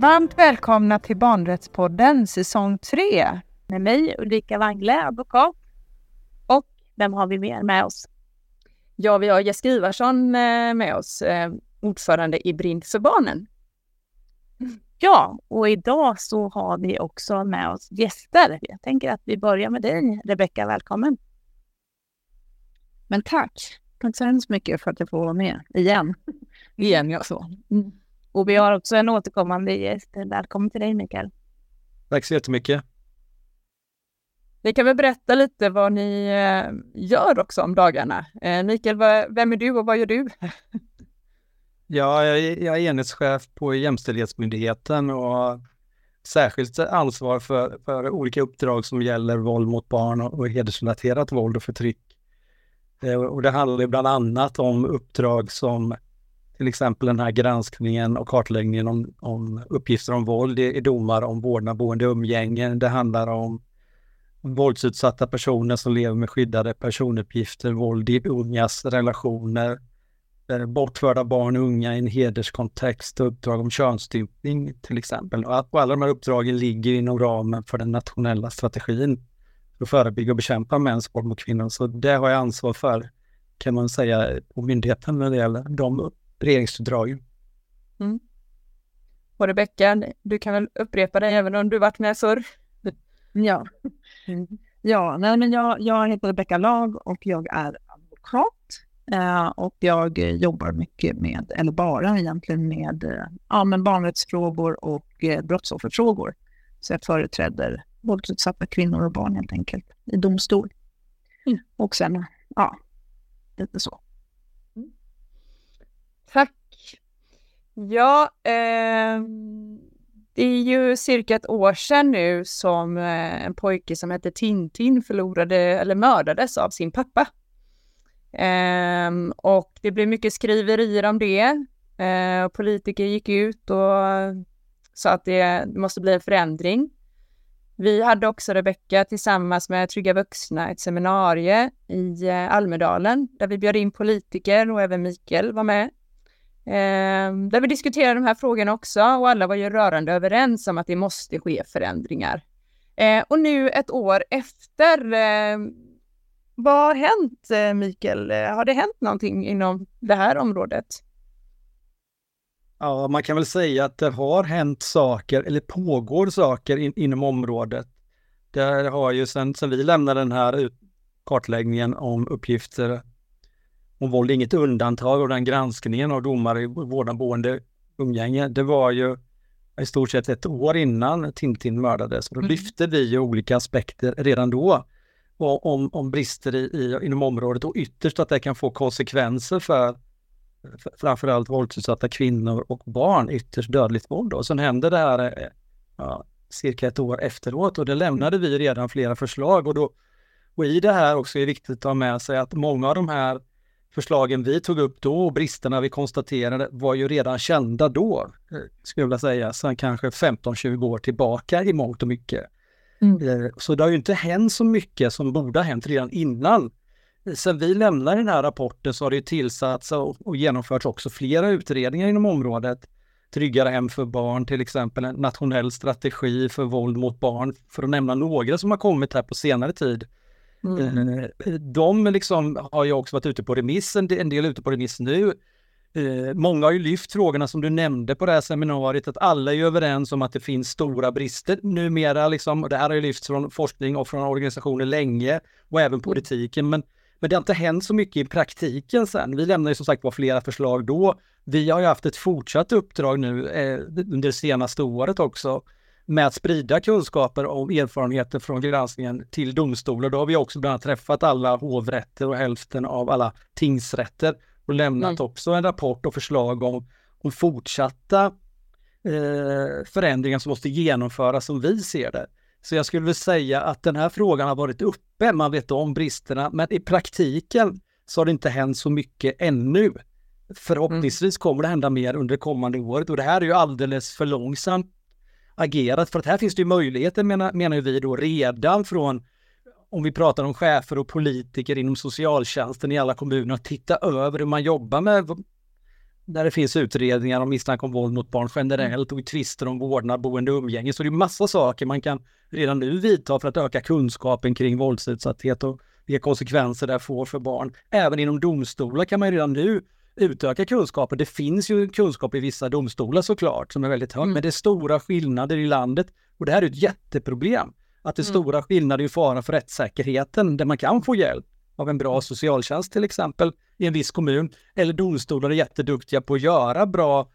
Varmt välkomna till Barnrättspodden säsong 3. Med mig Ulrika Wangle, advokat. Och vem har vi mer med oss? Ja, vi har Jessica Ivarsson eh, med oss, eh, ordförande i Brinn för barnen. Ja, och idag så har vi också med oss gäster. Jag tänker att vi börjar med dig, Rebecka. Välkommen! Men tack! Tack så hemskt mycket för att jag får vara med igen. Igen, ja så. Mm. Och vi har också en återkommande gäst. Välkommen till dig, Mikael. Tack så jättemycket. Ni kan väl berätta lite vad ni eh, gör också om dagarna. Eh, Mikael, vem är du och vad gör du? ja, jag är, enhetschef på Jämställdhetsmyndigheten och särskilt ansvar för, för olika uppdrag som gäller våld mot barn och hedersrelaterat våld och förtryck. Eh, och det handlar bland annat om uppdrag som till exempel den här granskningen och kartläggningen om, om uppgifter om våld i, i domar om vårdnad, boende, umgänge. Det handlar om våldsutsatta personer som lever med skyddade personuppgifter, våld i ungas relationer, eh, bortförda barn och unga i en hederskontext och uppdrag om könsstympning till exempel. Och alla de här uppdragen ligger inom ramen för den nationella strategin för att förebygga och bekämpa mäns våld mot kvinnor. Så det har jag ansvar för, kan man säga, på myndigheten när det gäller de regeringsuppdragen. Mm. Och Rebecka, du kan väl upprepa dig även om du varit med förr? Ja, mm. ja nej, men jag, jag heter Rebecka Lag och jag är advokat. Eh, och jag jobbar mycket med, eller bara egentligen med eh, ja, men barnrättsfrågor och eh, brottsofferfrågor. Så jag företräder våldsutsatta kvinnor och barn helt enkelt i domstol. Mm. Och sen, ja, lite så. Tack. Ja, eh, det är ju cirka ett år sedan nu som eh, en pojke som hette Tintin förlorade eller mördades av sin pappa. Eh, och det blev mycket skriverier om det. Eh, politiker gick ut och sa att det måste bli en förändring. Vi hade också Rebecka tillsammans med Trygga Vuxna ett seminarium i eh, Almedalen där vi bjöd in politiker och även Mikael var med. Ehm, där vi diskuterade de här frågorna också och alla var ju rörande överens om att det måste ske förändringar. Ehm, och nu ett år efter, ehm, vad har hänt eh, Mikael? Har det hänt någonting inom det här området? Ja, man kan väl säga att det har hänt saker, eller pågår saker in, inom området. Det har ju sedan vi lämnade den här kartläggningen om uppgifter om våld inget undantag och den granskningen av domar i vårdnad, boende, umgänge, det var ju i stort sett ett år innan Tintin mördades. Då mm. lyfte vi ju olika aspekter redan då om, om brister i, i, inom området och ytterst att det kan få konsekvenser för framförallt våldsutsatta kvinnor och barn, ytterst dödligt våld. Och sen hände det här eh, ja, cirka ett år efteråt och det lämnade vi redan flera förslag och, då, och i det här också är det viktigt att ha med sig att många av de här förslagen vi tog upp då och bristerna vi konstaterade var ju redan kända då, eh, skulle jag vilja säga, sedan kanske 15-20 år tillbaka i mångt och mycket. Mm. Eh, så det har ju inte hänt så mycket som borde ha hänt redan innan Sen vi lämnade den här rapporten så har det tillsatts och, och genomförts också flera utredningar inom området. Tryggare hem för barn, till exempel en nationell strategi för våld mot barn, för att nämna några som har kommit här på senare tid. Mm. Eh, de liksom har ju också varit ute på remiss, en del ute på remiss nu. Eh, många har ju lyft frågorna som du nämnde på det här seminariet, att alla är överens om att det finns stora brister numera. Liksom, det här har ju lyfts från forskning och från organisationer länge och även politiken. Men men det har inte hänt så mycket i praktiken sen. Vi lämnade ju som sagt var flera förslag då. Vi har ju haft ett fortsatt uppdrag nu eh, under det senaste året också med att sprida kunskaper om erfarenheter från granskningen till domstolar. Då har vi också bland annat träffat alla hovrätter och hälften av alla tingsrätter och lämnat mm. också en rapport och förslag om, om fortsatta eh, förändringar som måste genomföras som vi ser det. Så jag skulle vilja säga att den här frågan har varit uppe, man vet om bristerna, men i praktiken så har det inte hänt så mycket ännu. Förhoppningsvis kommer det hända mer under kommande året och det här är ju alldeles för långsamt agerat för att här finns det ju möjligheter menar, menar vi då redan från om vi pratar om chefer och politiker inom socialtjänsten i alla kommuner att titta över hur man jobbar med där det finns utredningar om misstanke om våld mot barn generellt och i tvister om vårdnad, boende och umgänge. Så det är massa saker man kan redan nu vidta för att öka kunskapen kring våldsutsatthet och vilka konsekvenser det får för barn. Även inom domstolar kan man redan nu utöka kunskapen. Det finns ju kunskap i vissa domstolar såklart som är väldigt hög, mm. men det är stora skillnader i landet och det här är ett jätteproblem. Att det är mm. stora skillnader i fara för rättssäkerheten där man kan få hjälp av en bra socialtjänst till exempel i en viss kommun. Eller domstolar är jätteduktiga på att göra bra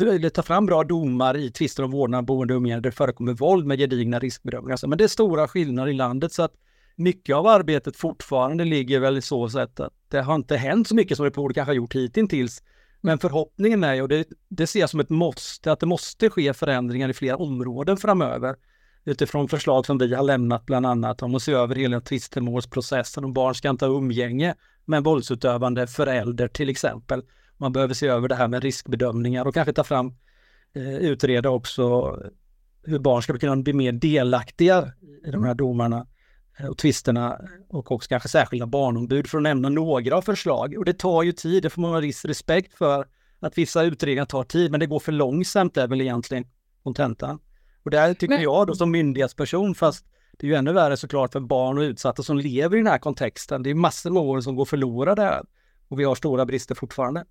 eh, eller ta fram bra domar i tvister om vårdnad, boende och umgänge där det förekommer våld med gedigna riskbedömningar. Men det är stora skillnader i landet så att mycket av arbetet fortfarande ligger väl i så sätt att det har inte hänt så mycket som det borde kanske ha gjort hittills. Men förhoppningen är, och det, det ser jag som ett måste, att det måste ske förändringar i flera områden framöver utifrån förslag som vi har lämnat bland annat om att se över hela tvistemålsprocessen och barn ska inte ha umgänge med en våldsutövande förälder till exempel. Man behöver se över det här med riskbedömningar och kanske ta fram, eh, utreda också hur barn ska kunna bli mer delaktiga i de här domarna eh, och tvisterna och också kanske särskilda barnombud för att nämna några förslag. Och det tar ju tid, det får man ha viss respekt för att vissa utredningar tar tid, men det går för långsamt är väl egentligen kontentan. Och det här tycker men... jag då som myndighetsperson, fast det är ju ännu värre såklart för barn och utsatta som lever i den här kontexten. Det är massor med år som går förlorade och vi har stora brister fortfarande.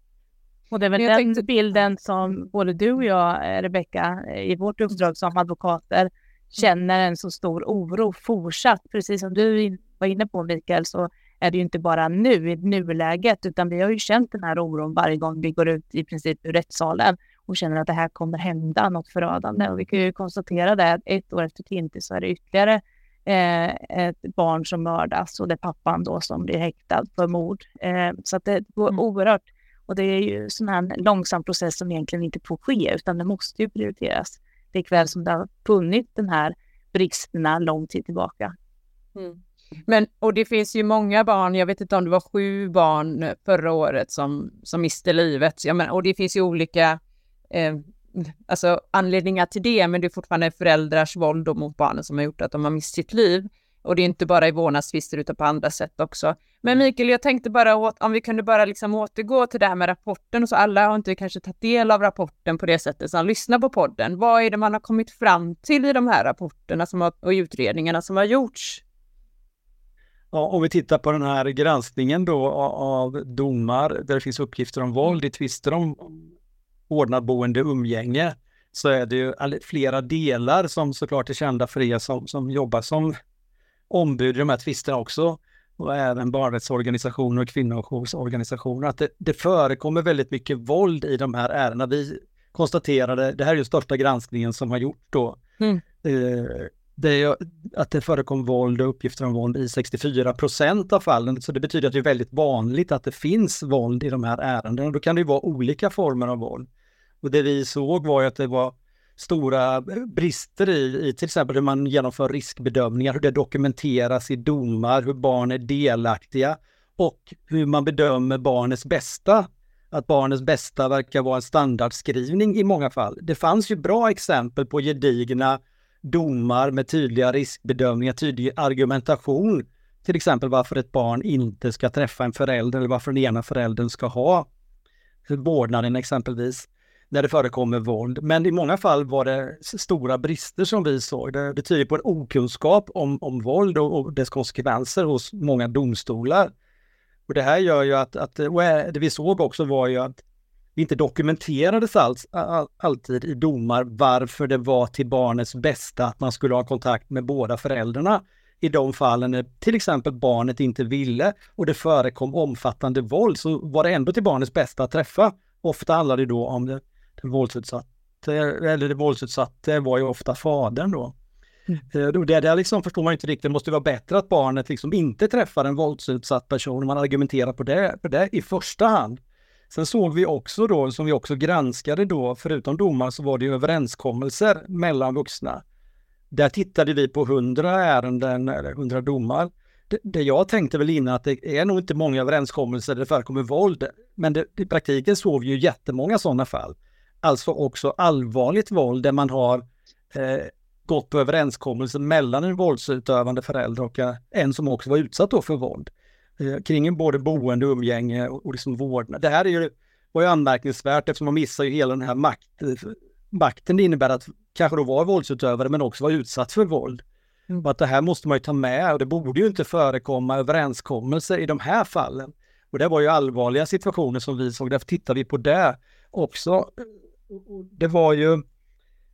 Och det är väl den tänkte... bilden som både du och jag, Rebecka, i vårt uppdrag som advokater känner en så stor oro fortsatt. Precis som du var inne på Mikael så är det ju inte bara nu i nuläget utan vi har ju känt den här oron varje gång vi går ut i princip ur rättssalen och känner att det här kommer hända något förödande. Och vi kan ju konstatera det att ett år efter Tinti så är det ytterligare eh, ett barn som mördas och det är pappan då som blir häktad för mord. Eh, så att det går mm. oerhört. Och det är ju sån här långsam process som egentligen inte får ske utan det måste ju prioriteras. Likväl som det har funnits den här bristerna lång tid tillbaka. Mm. Men, och det finns ju många barn, jag vet inte om det var sju barn förra året som, som miste livet. Jag menar, och det finns ju olika eh, alltså anledningar till det, men det är fortfarande föräldrars våld mot barnen som har gjort att de har mist sitt liv. Och det är inte bara i vårdnadstvister utan på andra sätt också. Men mm. Mikael, jag tänkte bara åt, om vi kunde bara liksom återgå till det här med rapporten och så alla har inte kanske tagit del av rapporten på det sättet som lyssnar på podden. Vad är det man har kommit fram till i de här rapporterna som har, och utredningarna som har gjorts? Ja, om vi tittar på den här granskningen då av domar där det finns uppgifter om våld i tvister om ordnad boende, umgänge, så är det ju flera delar som såklart är kända för er som, som jobbar som ombud i de här tvisterna också. Och även barnrättsorganisationer och kvinnojousorganisationer. Att det, det förekommer väldigt mycket våld i de här ärendena. Vi konstaterade, det här är ju största granskningen som har gjort då, mm. eh, det att det förekom våld och uppgifter om våld i 64 procent av fallen. Så det betyder att det är väldigt vanligt att det finns våld i de här ärendena. Då kan det ju vara olika former av våld. Och det vi såg var ju att det var stora brister i, i till exempel hur man genomför riskbedömningar, hur det dokumenteras i domar, hur barn är delaktiga och hur man bedömer barnets bästa. Att barnets bästa verkar vara en standardskrivning i många fall. Det fanns ju bra exempel på gedigna domar med tydliga riskbedömningar, tydlig argumentation. Till exempel varför ett barn inte ska träffa en förälder eller varför den ena föräldern ska ha vårdnaden exempelvis när det förekommer våld. Men i många fall var det stora brister som vi såg. Det, det tyder på en okunskap om, om våld och, och, dess konsekvenser hos många domstolar. Och det här gör ju att, att det vi såg också var ju att det inte dokumenterades alls, all, alltid i domar varför det var till barnets bästa att man skulle ha kontakt med båda föräldrarna. I de fallen när till exempel barnet inte ville och det förekom omfattande våld så var det ändå till barnets bästa att träffa. Ofta handlar det då om det, den våldsutsatte, eller det våldsutsatte var ju ofta fadern då. Mm. Eh, det där liksom förstår man inte riktigt, det måste vara bättre att barnet liksom inte träffar en våldsutsatt person, man argumenterar på det, på det i första hand. Sen såg vi också då, som vi också granskade då, förutom domar så var det överenskommelser mellan vuxna. Där tittade vi på hundra ärenden eller hundra domar. Det, det, jag tänkte väl innan att det är nog inte många överenskommelser där det förekommer våld, men det, i praktiken såg vi ju jättemånga sådana fall. Alltså också allvarligt våld där man har eh, gått på överenskommelser mellan en våldsutövande förälder och en som också var utsatt då för våld. Eh, kring både boende, umgänge och, och liksom vårdnad. Det här är ju var ju anmärkningsvärt eftersom man missar ju hela den här makt, makten det innebär att kanske då vara våldsutövare men också vara utsatt för våld. Mm. Och att det här måste man ju ta med och det borde ju inte förekomma överenskommelser i de här fallen. Och det var ju allvarliga situationer som vi såg, därför tittar vi på det också. Det var ju,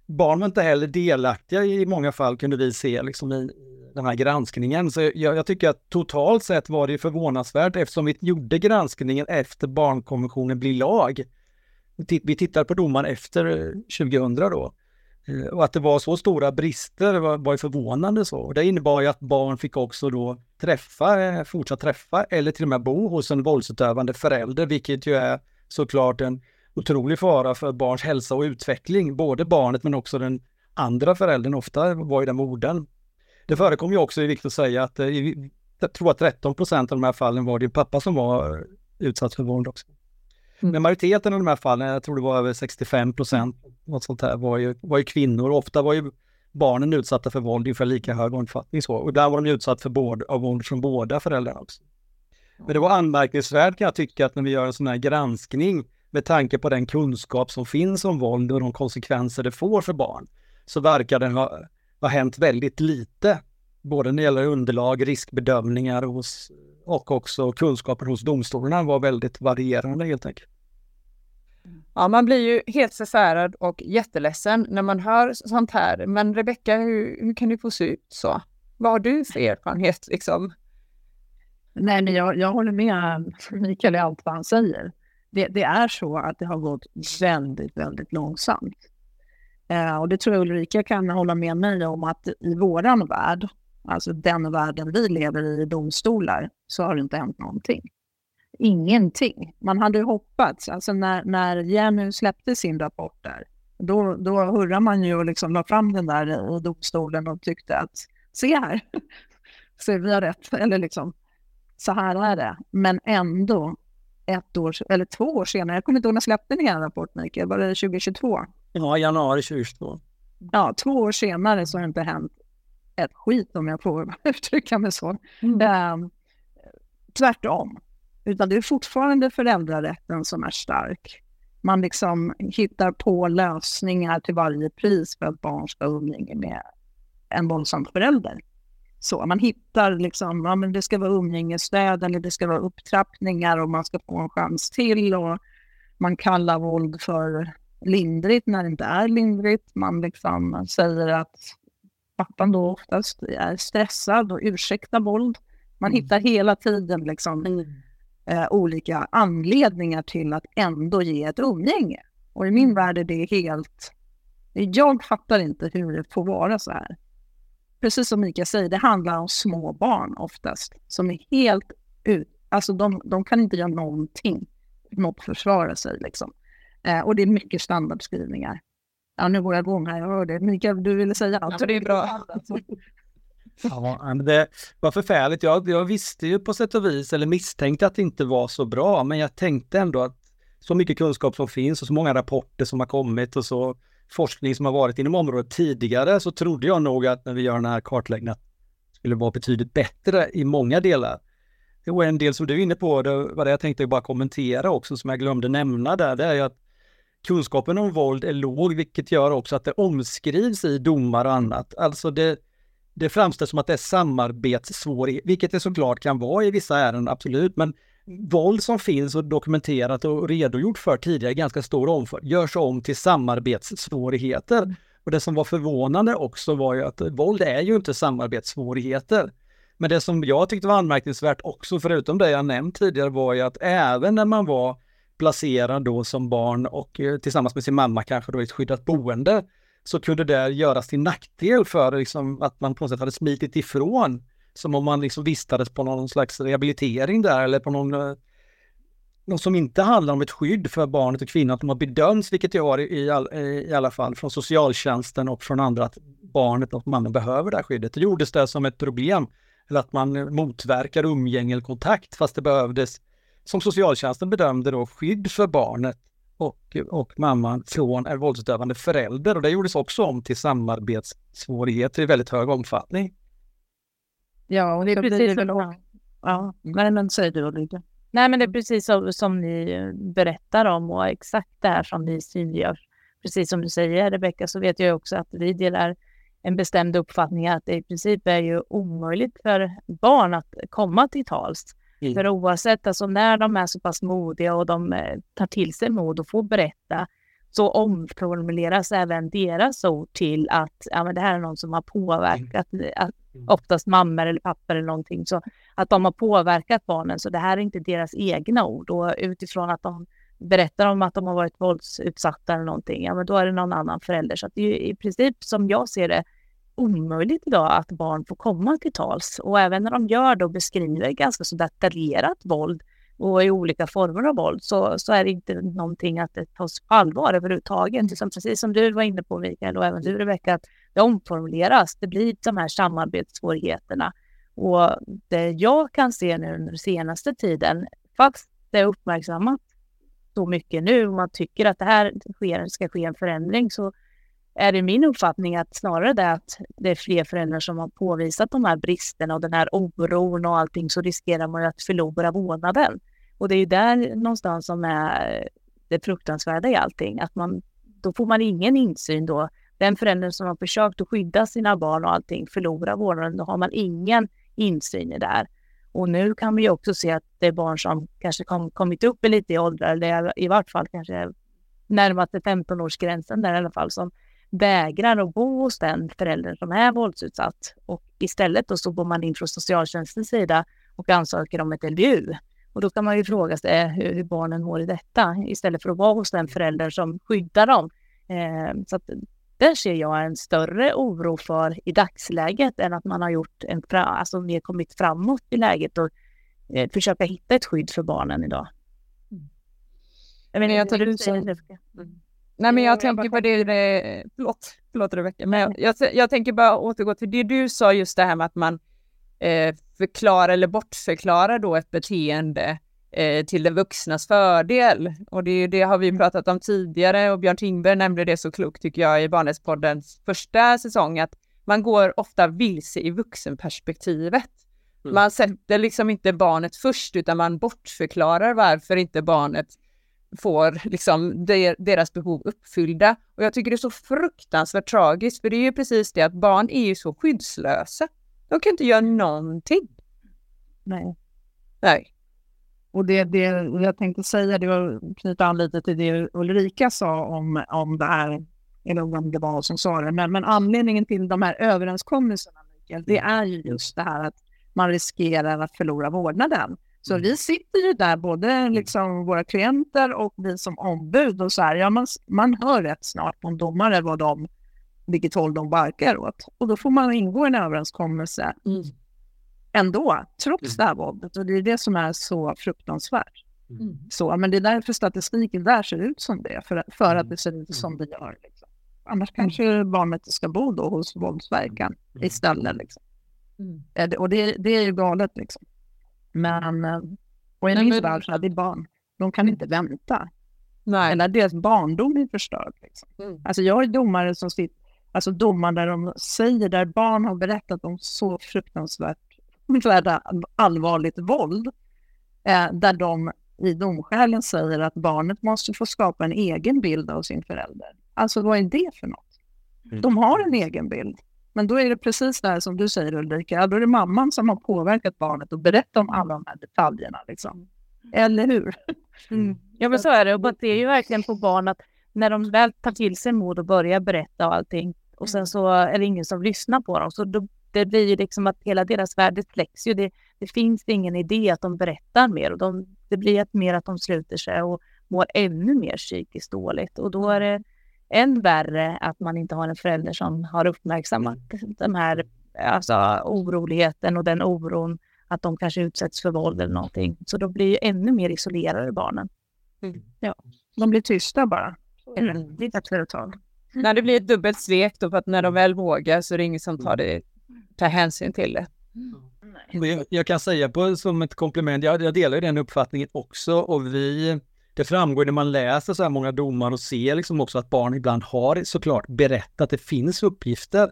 barn var inte heller delaktiga i många fall kunde vi se liksom i den här granskningen. Så jag, jag tycker att totalt sett var det förvånansvärt eftersom vi gjorde granskningen efter barnkonventionen blir lag. Vi tittar på domaren efter eh, 2000 då. Eh, och att det var så stora brister var, var ju förvånande så. Och det innebar ju att barn fick också då träffa, eh, fortsatt träffa eller till och med bo hos en våldsutövande förälder, vilket ju är såklart en otrolig fara för barns hälsa och utveckling. Både barnet men också den andra föräldern, ofta var ju den modern. Det förekom ju också, det är viktigt att säga, att eh, jag tror att 13 procent av de här fallen var din pappa som var utsatt för våld också. Mm. Men majoriteten av de här fallen, jag tror det var över 65 procent, något sånt här, var ju, var ju kvinnor. Ofta var ju barnen utsatta för våld i ungefär lika hög omfattning. Så. Och ibland var de utsatta för våld, av våld från båda föräldrarna också. Men det var anmärkningsvärt kan jag tycka att när vi gör en sån här granskning med tanke på den kunskap som finns om våld och de konsekvenser det får för barn, så verkar det ha, ha hänt väldigt lite. Både när det gäller underlag, riskbedömningar hos, och också kunskapen hos domstolarna var väldigt varierande helt enkelt. Ja, man blir ju helt förfärad och jätteledsen när man hör sånt här. Men Rebecka, hur, hur kan det få se ut så? Vad har du för erfarenhet liksom? Nej, men jag, jag håller med Mikael i allt vad han säger. Det, det, är så att det har gått väldigt, väldigt långsamt. Eh, och det tror jag Ulrika kan hålla med mig om att i våran värld, alltså den världen vi lever i, i domstolar, så har det inte hänt någonting ingenting. Man hade ju hoppats, alltså när, när Jenny släppte sin rapport där, då, då hurrade man ju och liksom la fram den där i domstolen och tyckte att se här, se vi har rätt, eller liksom så här är det. Men ändå, ett år, eller två år senare, jag kommer inte ihåg när släppte ni er rapport Mikael, var det 2022? Ja, januari 2022. Ja, två år senare så har det inte hänt ett skit om jag får uttrycka mig så. Mm. Eh, tvärtom. Utan det är fortfarande föräldrarätten som är stark. Man liksom hittar på lösningar till varje pris för att barn ska umgänge med en våldsam förälder. Så man hittar liksom, ja men det ska vara umgängesstöd eller det ska vara upptrappningar och man ska få en chans till och man kallar våld för lindrigt när det inte är lindrigt. Man liksom säger att pappan då oftast är stressad och ursäktar våld. Man mm. hittar hela tiden liksom mm eh, olika anledningar till att ändå ge ett umgänge. Och i min mm. värld är det helt... Jag fattar inte hur det får vara så här. Precis som Mika säger, det handlar om små barn oftast som är helt ut... Alltså de, de kan inte göra någonting mot att försvara sig liksom. Eh, och det är mycket standardskrivningar. Ja, nu går jag igång här, jag hör det. Mikael, du ville säga något? Ja, det är bra. Ja, men det var förfärligt. Jag, jag visste ju på sätt och vis, eller misstänkte att det inte var så bra, men jag tänkte ändå att så mycket kunskap som finns och så många rapporter som har kommit och så forskning som har varit inom området tidigare så trodde jag nog att när vi gör den här kartläggningen skulle vara betydligt bättre i många delar. Och en del som du är inne på, det var det jag tänkte bara kommentera också som jag glömde nämna där, det är ju att kunskapen om våld är låg, vilket gör också att det omskrivs i domar och annat. Alltså det, det framställs som att det är samarbetssvårighet, vilket det såklart kan vara i vissa ärenden, absolut, men våld som finns och dokumenterat och redogjort för tidigare i ganska stor omfattning görs om till samarbetssvårigheter. Och det som var förvånande också var ju att våld är ju inte samarbetssvårigheter. Men det som jag tyckte var anmärkningsvärt också, förutom det jag nämnt tidigare, var ju att även när man var placerad då som barn och eh, tillsammans med sin mamma kanske då i ett skyddat boende, så kunde det göras till nackdel för liksom, att man på något sätt hade smitit ifrån. Som om man liksom vistades på någon slags rehabilitering där eller på någon, eh, något som inte handlar om ett skydd för barnet och kvinnan, att de har bedömts, vilket jag har i, all, i alla fall från socialtjänsten och från andra, att barnet och mannen behöver det här skyddet. Det gjordes det som ett problem, eller att man motverkar umgänge eller kontakt, fast det behövdes, som socialtjänsten bedömde då, skydd för barnet och, och mamman från en våldsutövande förälder och det gjordes också om till samarbetssvårigheter i väldigt hög omfattning. Ja, och det är precis så. Ja, nej men säg du Ulrika. Nej, men det är precis som, som ni berättar om och exakt det här som ni synliggör. Precis som du säger Rebecka så vet jag också att vi delar en bestämd uppfattning att det i princip är ju omöjligt för barn att komma till tals. Mm. För oavsett, alltså när de är så pass modiga och de eh, tar till sig mod och får berätta så omformuleras även deras ord till att ja, men det här är någon som har påverkat, mm. att, mm. Mm. oftast mammor eller pappor eller någonting, så att de har påverkat barnen. Så det här är inte deras egna ord och utifrån att de berättar om att de har varit våldsutsatta eller någonting, ja men då är det någon annan förälder. Så det är i princip som jag ser det omöjligt idag att barn får komma till tals. Och även när de gör det och beskriver ganska så detaljerat våld och i olika former av våld så, så är det inte någonting att det tas på allvar överhuvudtaget. Som, precis som du var inne på Mikael och även du Rebecka, att det omformuleras. Det blir de här samarbetssvårigheterna. Och det jag kan se nu under senaste tiden, fast det är uppmärksammat så mycket nu och man tycker att det här sker, ska ske en förändring så är det min uppfattning att snarare det att det är fler föräldrar som har påvisat de här bristerna och den här oron och allting så riskerar man ju att förlora vårdnaden. Och det är ju där någonstans som är det fruktansvärda i allting, att man då får man ingen insyn då. Den föräldern som har försökt att skydda sina barn och allting förlorar vårdnaden, då har man ingen insyn i det här. Och nu kan vi också se att det är barn som kanske kom, kommit upp lite i åldrar, eller i vart fall kanske närmaste 15-årsgränsen där i alla fall, som vägrar att bo hos den föräldern som är våldsutsatt. Och istället då så går man in från socialtjänstens sida och ansöker om ett LVU. Och då kan man ju fråga sig hur, hur barnen mår i detta istället för att vara hos den förälder som skyddar dem. Eh, så att där ser jag en större oro för i dagsläget än att man har gjort en, alltså mer kommit framåt i läget och eh, försöka hitta ett skydd för barnen idag. Mm. Jag menar, jag tar du säger det. Mm. Nej, men jag tänker på det, det förlåt, förlåt Rebecka, men jag, jag, jag, tänker bara återgå till det du sa just det här med att man eh, förklarar eller bortförklarar då ett beteende eh, till den vuxnas fördel. Och det, det har vi pratat om tidigare och Björn Tingberg nämnde det så klokt tycker jag i Barnrättspoddens första säsong att man går ofta vilse i vuxenperspektivet. Mm. Man sätter liksom inte barnet först utan man bortförklarar varför inte barnet får liksom deras behov uppfyllda. Och jag tycker det är så fruktansvärt tragiskt, för det är ju precis det att barn är ju så skyddslösa. De kan inte göra någonting. Nej. Nej. Och det, det jag tänkte säga, det var knyta an lite till det Ulrika sa om, om det här, eller om det var som sa det, men, men anledningen till de här överenskommelserna, Mikael, det är ju just det här att man riskerar att förlora vårdnaden. Så mm. vi sitter ju där, både mm. liksom våra klienter och vi som ombud och så här, ja, man, man hör rätt snart på en domare vad de, vilket håll de barkar åt. Och då får man ingå en överenskommelse mm. ändå, trots mm. det här våldet. Och det är det som är så fruktansvärt. Mm. Så, men det är därför statistiken där ser ut som det, för, för att det ser ut som det gör. Liksom. Annars kanske barnet ska bo då hos våldsverkan istället. Liksom. Mm. Och det, det är ju galet. Liksom. Men, eh, och i min värld så är det barn. De kan inte vänta. Nej. Eller deras barndom är förstörd. Liksom. Mm. Alltså jag har domare som sitter, alltså domar där de säger, där barn har berättat om så fruktansvärt allvarligt våld. Eh, där de i domskälen säger att barnet måste få skapa en egen bild av sin förälder. Alltså vad är det för något? Mm. De har en egen bild. Men då är det precis det här som du säger Ulrika, då är det mamman som har påverkat barnet och berättat om alla de här detaljerna. Liksom. Eller hur? Mm. Ja men så är det, och det är ju verkligen på barn att när de väl tar till sig mod och börjar berätta och allting och sen så är det ingen som lyssnar på dem. Så då, det blir ju liksom att hela deras värld släcks ju. Det, det finns ingen idé att de berättar mer och de, det blir ett mer att de sluter sig och mår ännu mer psykiskt dåligt. Och då är det än värre att man inte har en förälder som har uppmärksammat mm. den här alltså, oroligheten och den oron att de kanske utsätts för våld eller någonting. Så då blir ju ännu mer isolerade barnen. Mm. Ja, de blir tysta bara. Mm. Ett tag. När det blir ett dubbelt svek då, för att när de väl vågar så är det ingen som tar, det, tar hänsyn till det. Jag, jag kan säga på, som ett komplement, jag, jag delar den uppfattningen också och vi det framgår när man läser så här många domar och ser liksom också att barn ibland har såklart berättat att det finns uppgifter.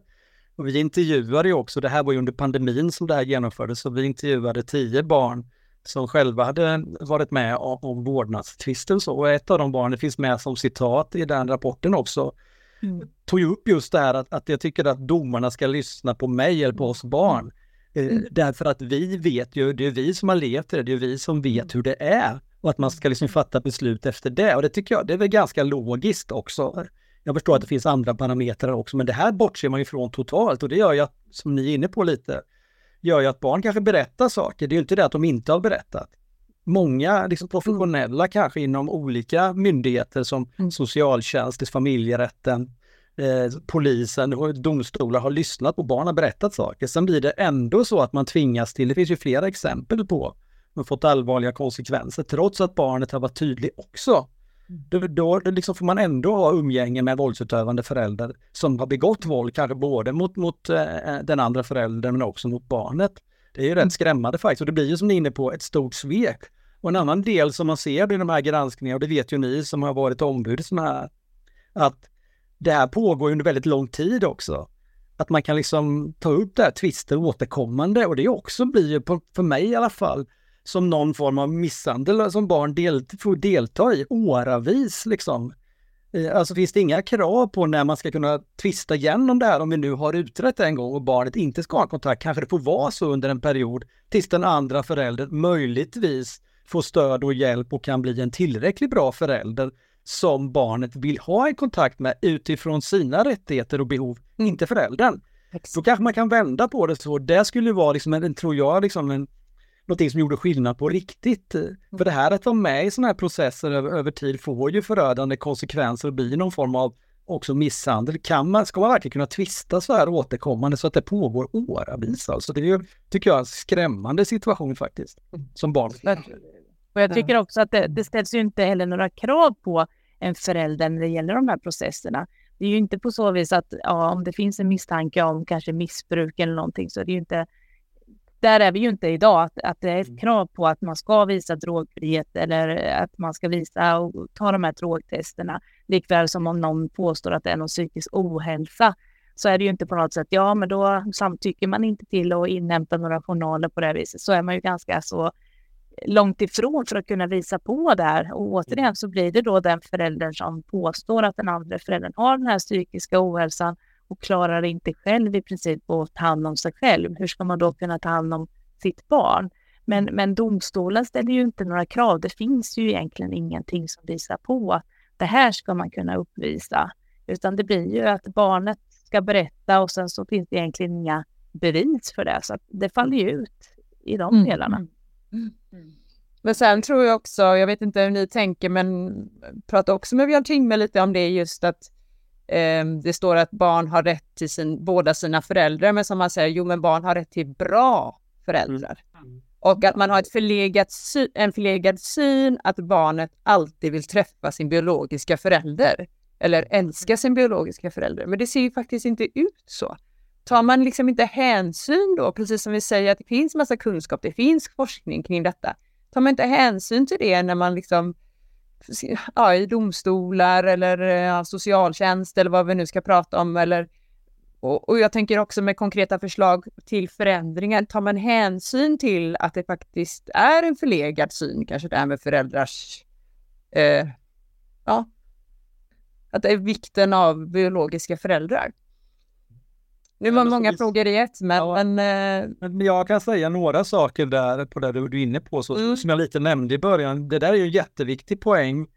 Och vi intervjuade ju också, det här var ju under pandemin som det här genomfördes, så vi intervjuade tio barn som själva hade varit med om, om vårdnadstvister så. Och ett av de barnen finns med som citat i den rapporten också. Mm. Tog ju upp just det här att, att jag tycker att domarna ska lyssna på mig eller på oss barn. Eh, mm. Därför att vi vet ju, det är vi som har levt det, det är vi som vet mm. hur det är. Och att man ska liksom fatta beslut efter det. Och det tycker jag, det är väl ganska logiskt också. Jag förstår att det finns andra parametrar också, men det här bortser man ifrån totalt och det gör ju att, som ni är inne på lite, gör ju att barn kanske berättar saker. Det är ju inte det att de inte har berättat. Många liksom professionella mm. kanske inom olika myndigheter som mm. socialtjänst, familjerätten, eh, polisen och domstolar har lyssnat på barn och berättat saker. Sen blir det ändå så att man tvingas till, det finns ju flera exempel på, man fått allvarliga konsekvenser trots att barnet har varit tydlig också. Då, då liksom får man ändå ha umgänge med våldsutövande föräldrar som har begått våld, kanske både mot, mot eh, den andra föräldern men också mot barnet. Det är ju rätt mm. skrämmande faktiskt och det blir ju som ni är inne på ett stort svek. Och en annan del som man ser i de här granskningarna, och det vet ju ni som har varit ombud sådana här, att det här pågår under väldigt lång tid också. Att man kan liksom ta upp det här tvister återkommande och det också blir ju, för mig i alla fall, som någon form av misshandel som barn del, får delta i åravis liksom. Eh, alltså finns det inga krav på när man ska kunna tvista igenom det här om vi nu har utrett det en gång och barnet inte ska ha kontakt. Kanske det får vara så under en period tills den andra föräldern möjligtvis får stöd och hjälp och kan bli en tillräckligt bra förälder som barnet vill ha en kontakt med utifrån sina rättigheter och behov, inte föräldern. Exakt. Då kanske man kan vända på det så. Det skulle vara, liksom en, tror jag, liksom en, någonting som gjorde skillnad på riktigt. Mm. För det här att vara med i sådana här processer över, över tid får ju förödande konsekvenser och blir någon form av också misshandel. Kan man, ska man verkligen kunna tvista så här återkommande så att det pågår åravis? Alltså det är ju, tycker jag, en skrämmande situation faktiskt, som barn. Och jag tycker också att det, det ställs ju inte heller några krav på en förälder när det gäller de här processerna. Det är ju inte på så vis att ja, om det finns en misstanke om kanske missbruk eller någonting så är det ju inte där är vi ju inte idag, att, att det är ett mm. krav på att man ska visa drogfrihet eller att man ska visa och ta de här drogtesterna. Likväl som om någon påstår att det är någon psykisk ohälsa så är det ju inte på något sätt, ja men då samtycker man inte till att inhämta några journaler på det viset. Så är man ju ganska så långt ifrån för att kunna visa på det här. Och återigen så blir det då den föräldern som påstår att den andra föräldern har den här psykiska ohälsan och klarar inte själv i princip att ta hand om sig själv. Hur ska man då kunna ta hand om sitt barn? Men, men domstolen ställer ju inte några krav. Det finns ju egentligen ingenting som visar på att det här ska man kunna uppvisa. Utan det blir ju att barnet ska berätta och sen så finns det egentligen inga bevis för det. Så det faller ju ut i de mm. delarna. Mm. Mm. Men sen tror jag också, jag vet inte hur ni tänker, men prata också med Björn Tingme lite om det just att eh, det står att barn har rätt till sin, båda sina föräldrar, men som man säger, jo men barn har rätt till bra föräldrar. Mm. Och att man har ett förlegat en förlegad syn att barnet alltid vill träffa sin biologiska förälder eller älska sin biologiska förälder. Men det ser ju faktiskt inte ut så tar man liksom inte hänsyn då, precis som vi säger att det finns massa kunskap, det finns forskning kring detta. Tar man inte hänsyn till det när man liksom ja, i domstolar eller ja, socialtjänst eller vad vi nu ska prata om eller och, och, jag tänker också med konkreta förslag till förändringar, tar man hänsyn till att det faktiskt är en förlegad syn, kanske det här med föräldrars, eh, ja, att det är vikten av biologiska föräldrar. Nu var många frågor i ett, men... Ja, men, eh, men jag kan säga några saker där på det du är inne på, så, mm. som jag lite nämnde i början. Det där är ju en jätteviktig poäng.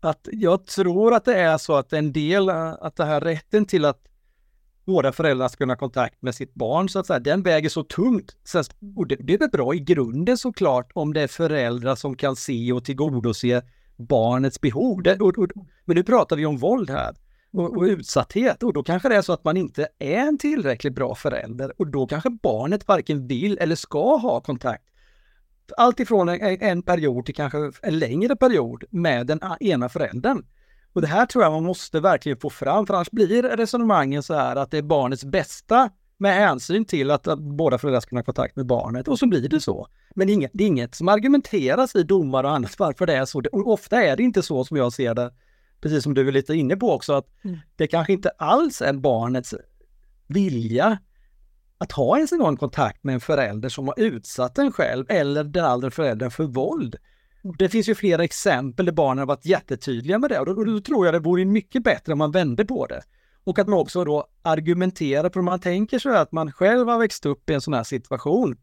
Att jag tror att det är så att en del, att det här rätten till att båda föräldrarna ska kunna ha kontakt med sitt barn, så att säga, den väger så tungt. Och det, det är väl bra i grunden såklart om det är föräldrar som kan se och tillgodose barnets behov. Det, och, och, men nu pratar vi om våld här och, och, utsatthet och då kanske det är så att man inte är en tillräckligt bra förälder och då kanske barnet varken vill eller ska ha kontakt. Allt ifrån en, en period till kanske en längre period med den ena föräldern. Och det här tror jag man måste verkligen få fram, för annars blir resonemangen så här att det är barnets bästa med hänsyn till att, att båda föräldrar ska ha kontakt med barnet och så blir det så. Men det är, inget, det är inget som argumenteras i domar och annat varför det är så. Och ofta är det inte så som jag ser det precis som du är lite inne på också, att mm. det kanske inte alls är barnets vilja att ha ens en gång kontakt med en förälder som har utsatt en själv eller den andra föräldern för våld. Det finns ju flera exempel där barnen har varit jättetydliga med det och då, då tror jag det vore mycket bättre om man vände på det. Och att man också då argumenterar, för man tänker sig att man själv har växt upp i en sån här situation,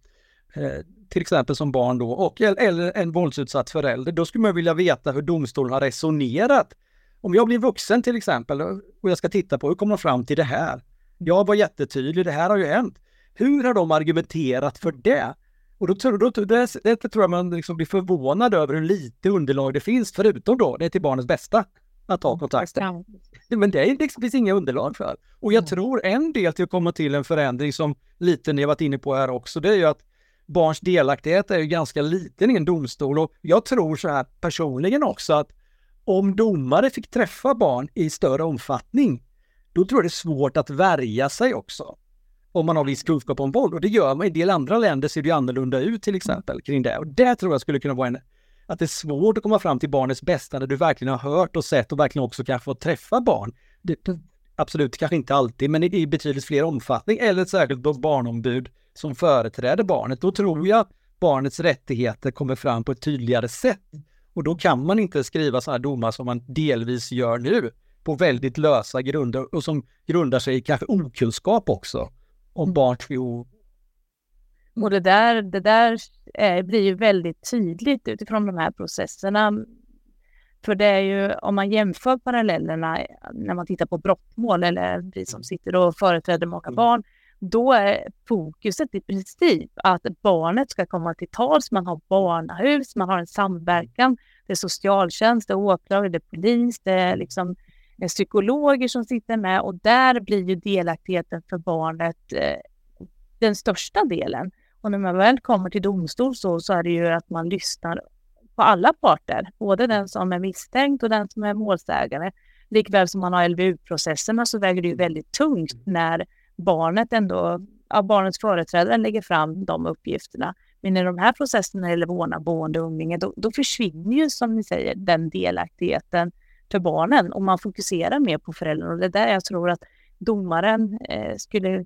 eh, till exempel som barn då, och, eller en våldsutsatt förälder, då skulle man vilja veta hur domstolen har resonerat. Om jag blir vuxen till exempel och jag ska titta på hur kommer de fram till det här? Jag var jättetydlig, det här har ju hänt. Hur har de argumenterat för det? Och då, då, då det, det tror jag man liksom blir förvånad över hur lite underlag det finns, förutom då det är till barnets bästa att ta kontakt. Men det, är, det finns inga underlag för. Och jag tror en del till att komma till en förändring som lite ni har varit inne på här också, det är ju att barns delaktighet är ju ganska liten i en domstol och jag tror så här personligen också att om domare fick träffa barn i större omfattning, då tror jag det är svårt att värja sig också. Om man har viss kunskap om våld och det gör man i en del andra länder ser det annorlunda ut till exempel kring det och det tror jag skulle kunna vara en att det är svårt att komma fram till barnets bästa när du verkligen har hört och sett och verkligen också kanske fått träffa barn. Det, absolut, kanske inte alltid, men i, i betydligt fler omfattning eller ett särskilt barnombud som företräder barnet. Då tror jag att barnets rättigheter kommer fram på ett tydligare sätt. Och då kan man inte skriva sådana domar som man delvis gör nu på väldigt lösa grunder och som grundar sig i kanske okunskap också om mm. barns behov och det där, det där är, blir ju väldigt tydligt utifrån de här processerna. För det är ju, om man jämför parallellerna när man tittar på brottmål eller vi som sitter och företräder många mm. barn, då är fokuset i princip att barnet ska komma till tals. Man har barnahus, man har en samverkan. Det är socialtjänst, det är åklagare, det är polis, det är liksom eh, psykologer som sitter med och där blir ju delaktigheten för barnet eh, den största delen. Och när man väl kommer till domstol så, så är det ju att man lyssnar på alla parter, både den som är misstänkt och den som är målsägare. Likväl som man har LVU-processerna så väger det ju väldigt tungt när barnet ändå, ja, barnets företrädare lägger fram de uppgifterna. Men i de här processerna när det gäller vårdnad, boende och umgänge, då, då försvinner ju som ni säger den delaktigheten för barnen och man fokuserar mer på föräldrarna. Och det är där jag tror att domaren eh, skulle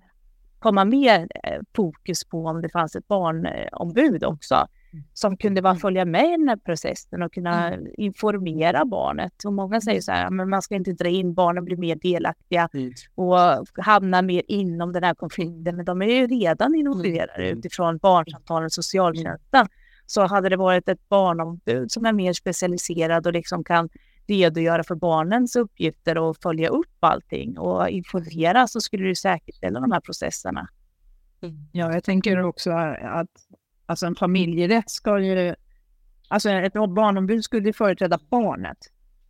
komma mer eh, fokus på om det fanns ett barnombud också mm. som kunde bara mm. följa med i den här processen och kunna mm. informera barnet. Och många säger så här, men man ska inte dra in barnen, bli mer delaktiga och hamna mer inom den här konflikten. Men de är ju redan involverade utifrån barnsamtalen och socialtjänsten. Så hade det varit ett barnombud som är mer specialiserad och liksom kan redogöra för barnens uppgifter och följa upp allting och informera så skulle du säkerställa de här processerna. Mm. Ja, jag tänker också att alltså en familjerätt ska ju... Alltså ett barnombud skulle företräda barnet.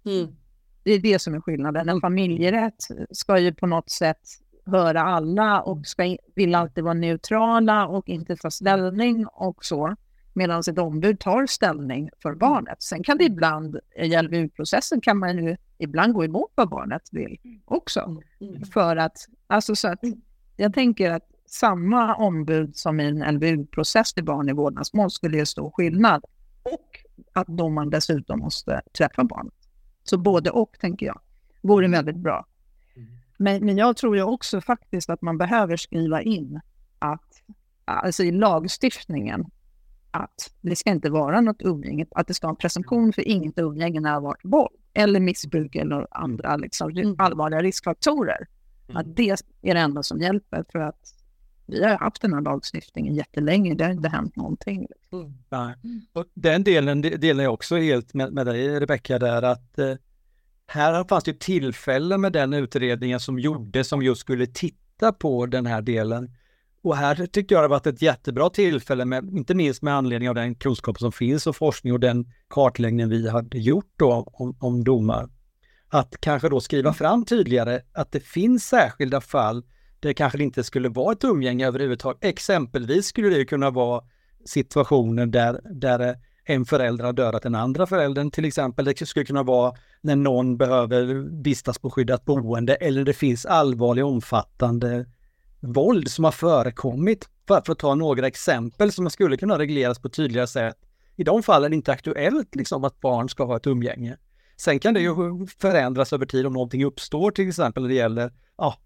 Mm. Det är det som är skillnaden. En familjerätt ska ju på något sätt höra alla och ska, vill alltid vara neutrala och inte ta ställning och så medan ett ombud tar ställning för mm. barnet. Sen kan det ibland, i LVU-processen kan man ju ibland gå emot vad barnet vill också. Mm. För att, alltså så att jag tänker att samma ombud som i en LVU-process till barn i vårdnadsmål skulle ge stor skillnad. Och att domaren dessutom måste träffa barnet. Så både och tänker jag vore väldigt bra. Mm. Men, men jag tror ju också faktiskt att man behöver skriva in att alltså i lagstiftningen att det ska inte vara något umgänge, att det ska vara en presumtion för inget umgänge när det har varit våld eller missbruk eller andra liksom, mm. allvarliga riskfaktorer. Mm. Att det är det enda som hjälper för att vi har haft den här lagstiftningen jättelänge, det har inte hänt någonting. Mm. Och den delen delar jag också helt med, med dig Rebecka där att eh, här fanns det tillfällen med den utredningen som gjordes som just skulle titta på den här delen. Och här tyckte jag det varit ett jättebra tillfälle, med, inte minst med anledning av den kunskap som finns och forskning och den kartläggning vi hade gjort då om, om domar. Att kanske då skriva fram tydligare att det finns särskilda fall där det kanske inte skulle vara ett umgänge överhuvudtaget. Exempelvis skulle det kunna vara situationer där, där en förälder har dödat den andra föräldern till exempel. Det skulle kunna vara när någon behöver vistas på skyddat boende eller det finns allvarliga omfattande våld som har förekommit. För, för att ta några exempel som skulle kunna regleras på tydligare sätt. I de fallen är det inte aktuellt liksom att barn ska ha ett umgänge. Sen kan det ju förändras över tid om någonting uppstår till exempel när det gäller ja,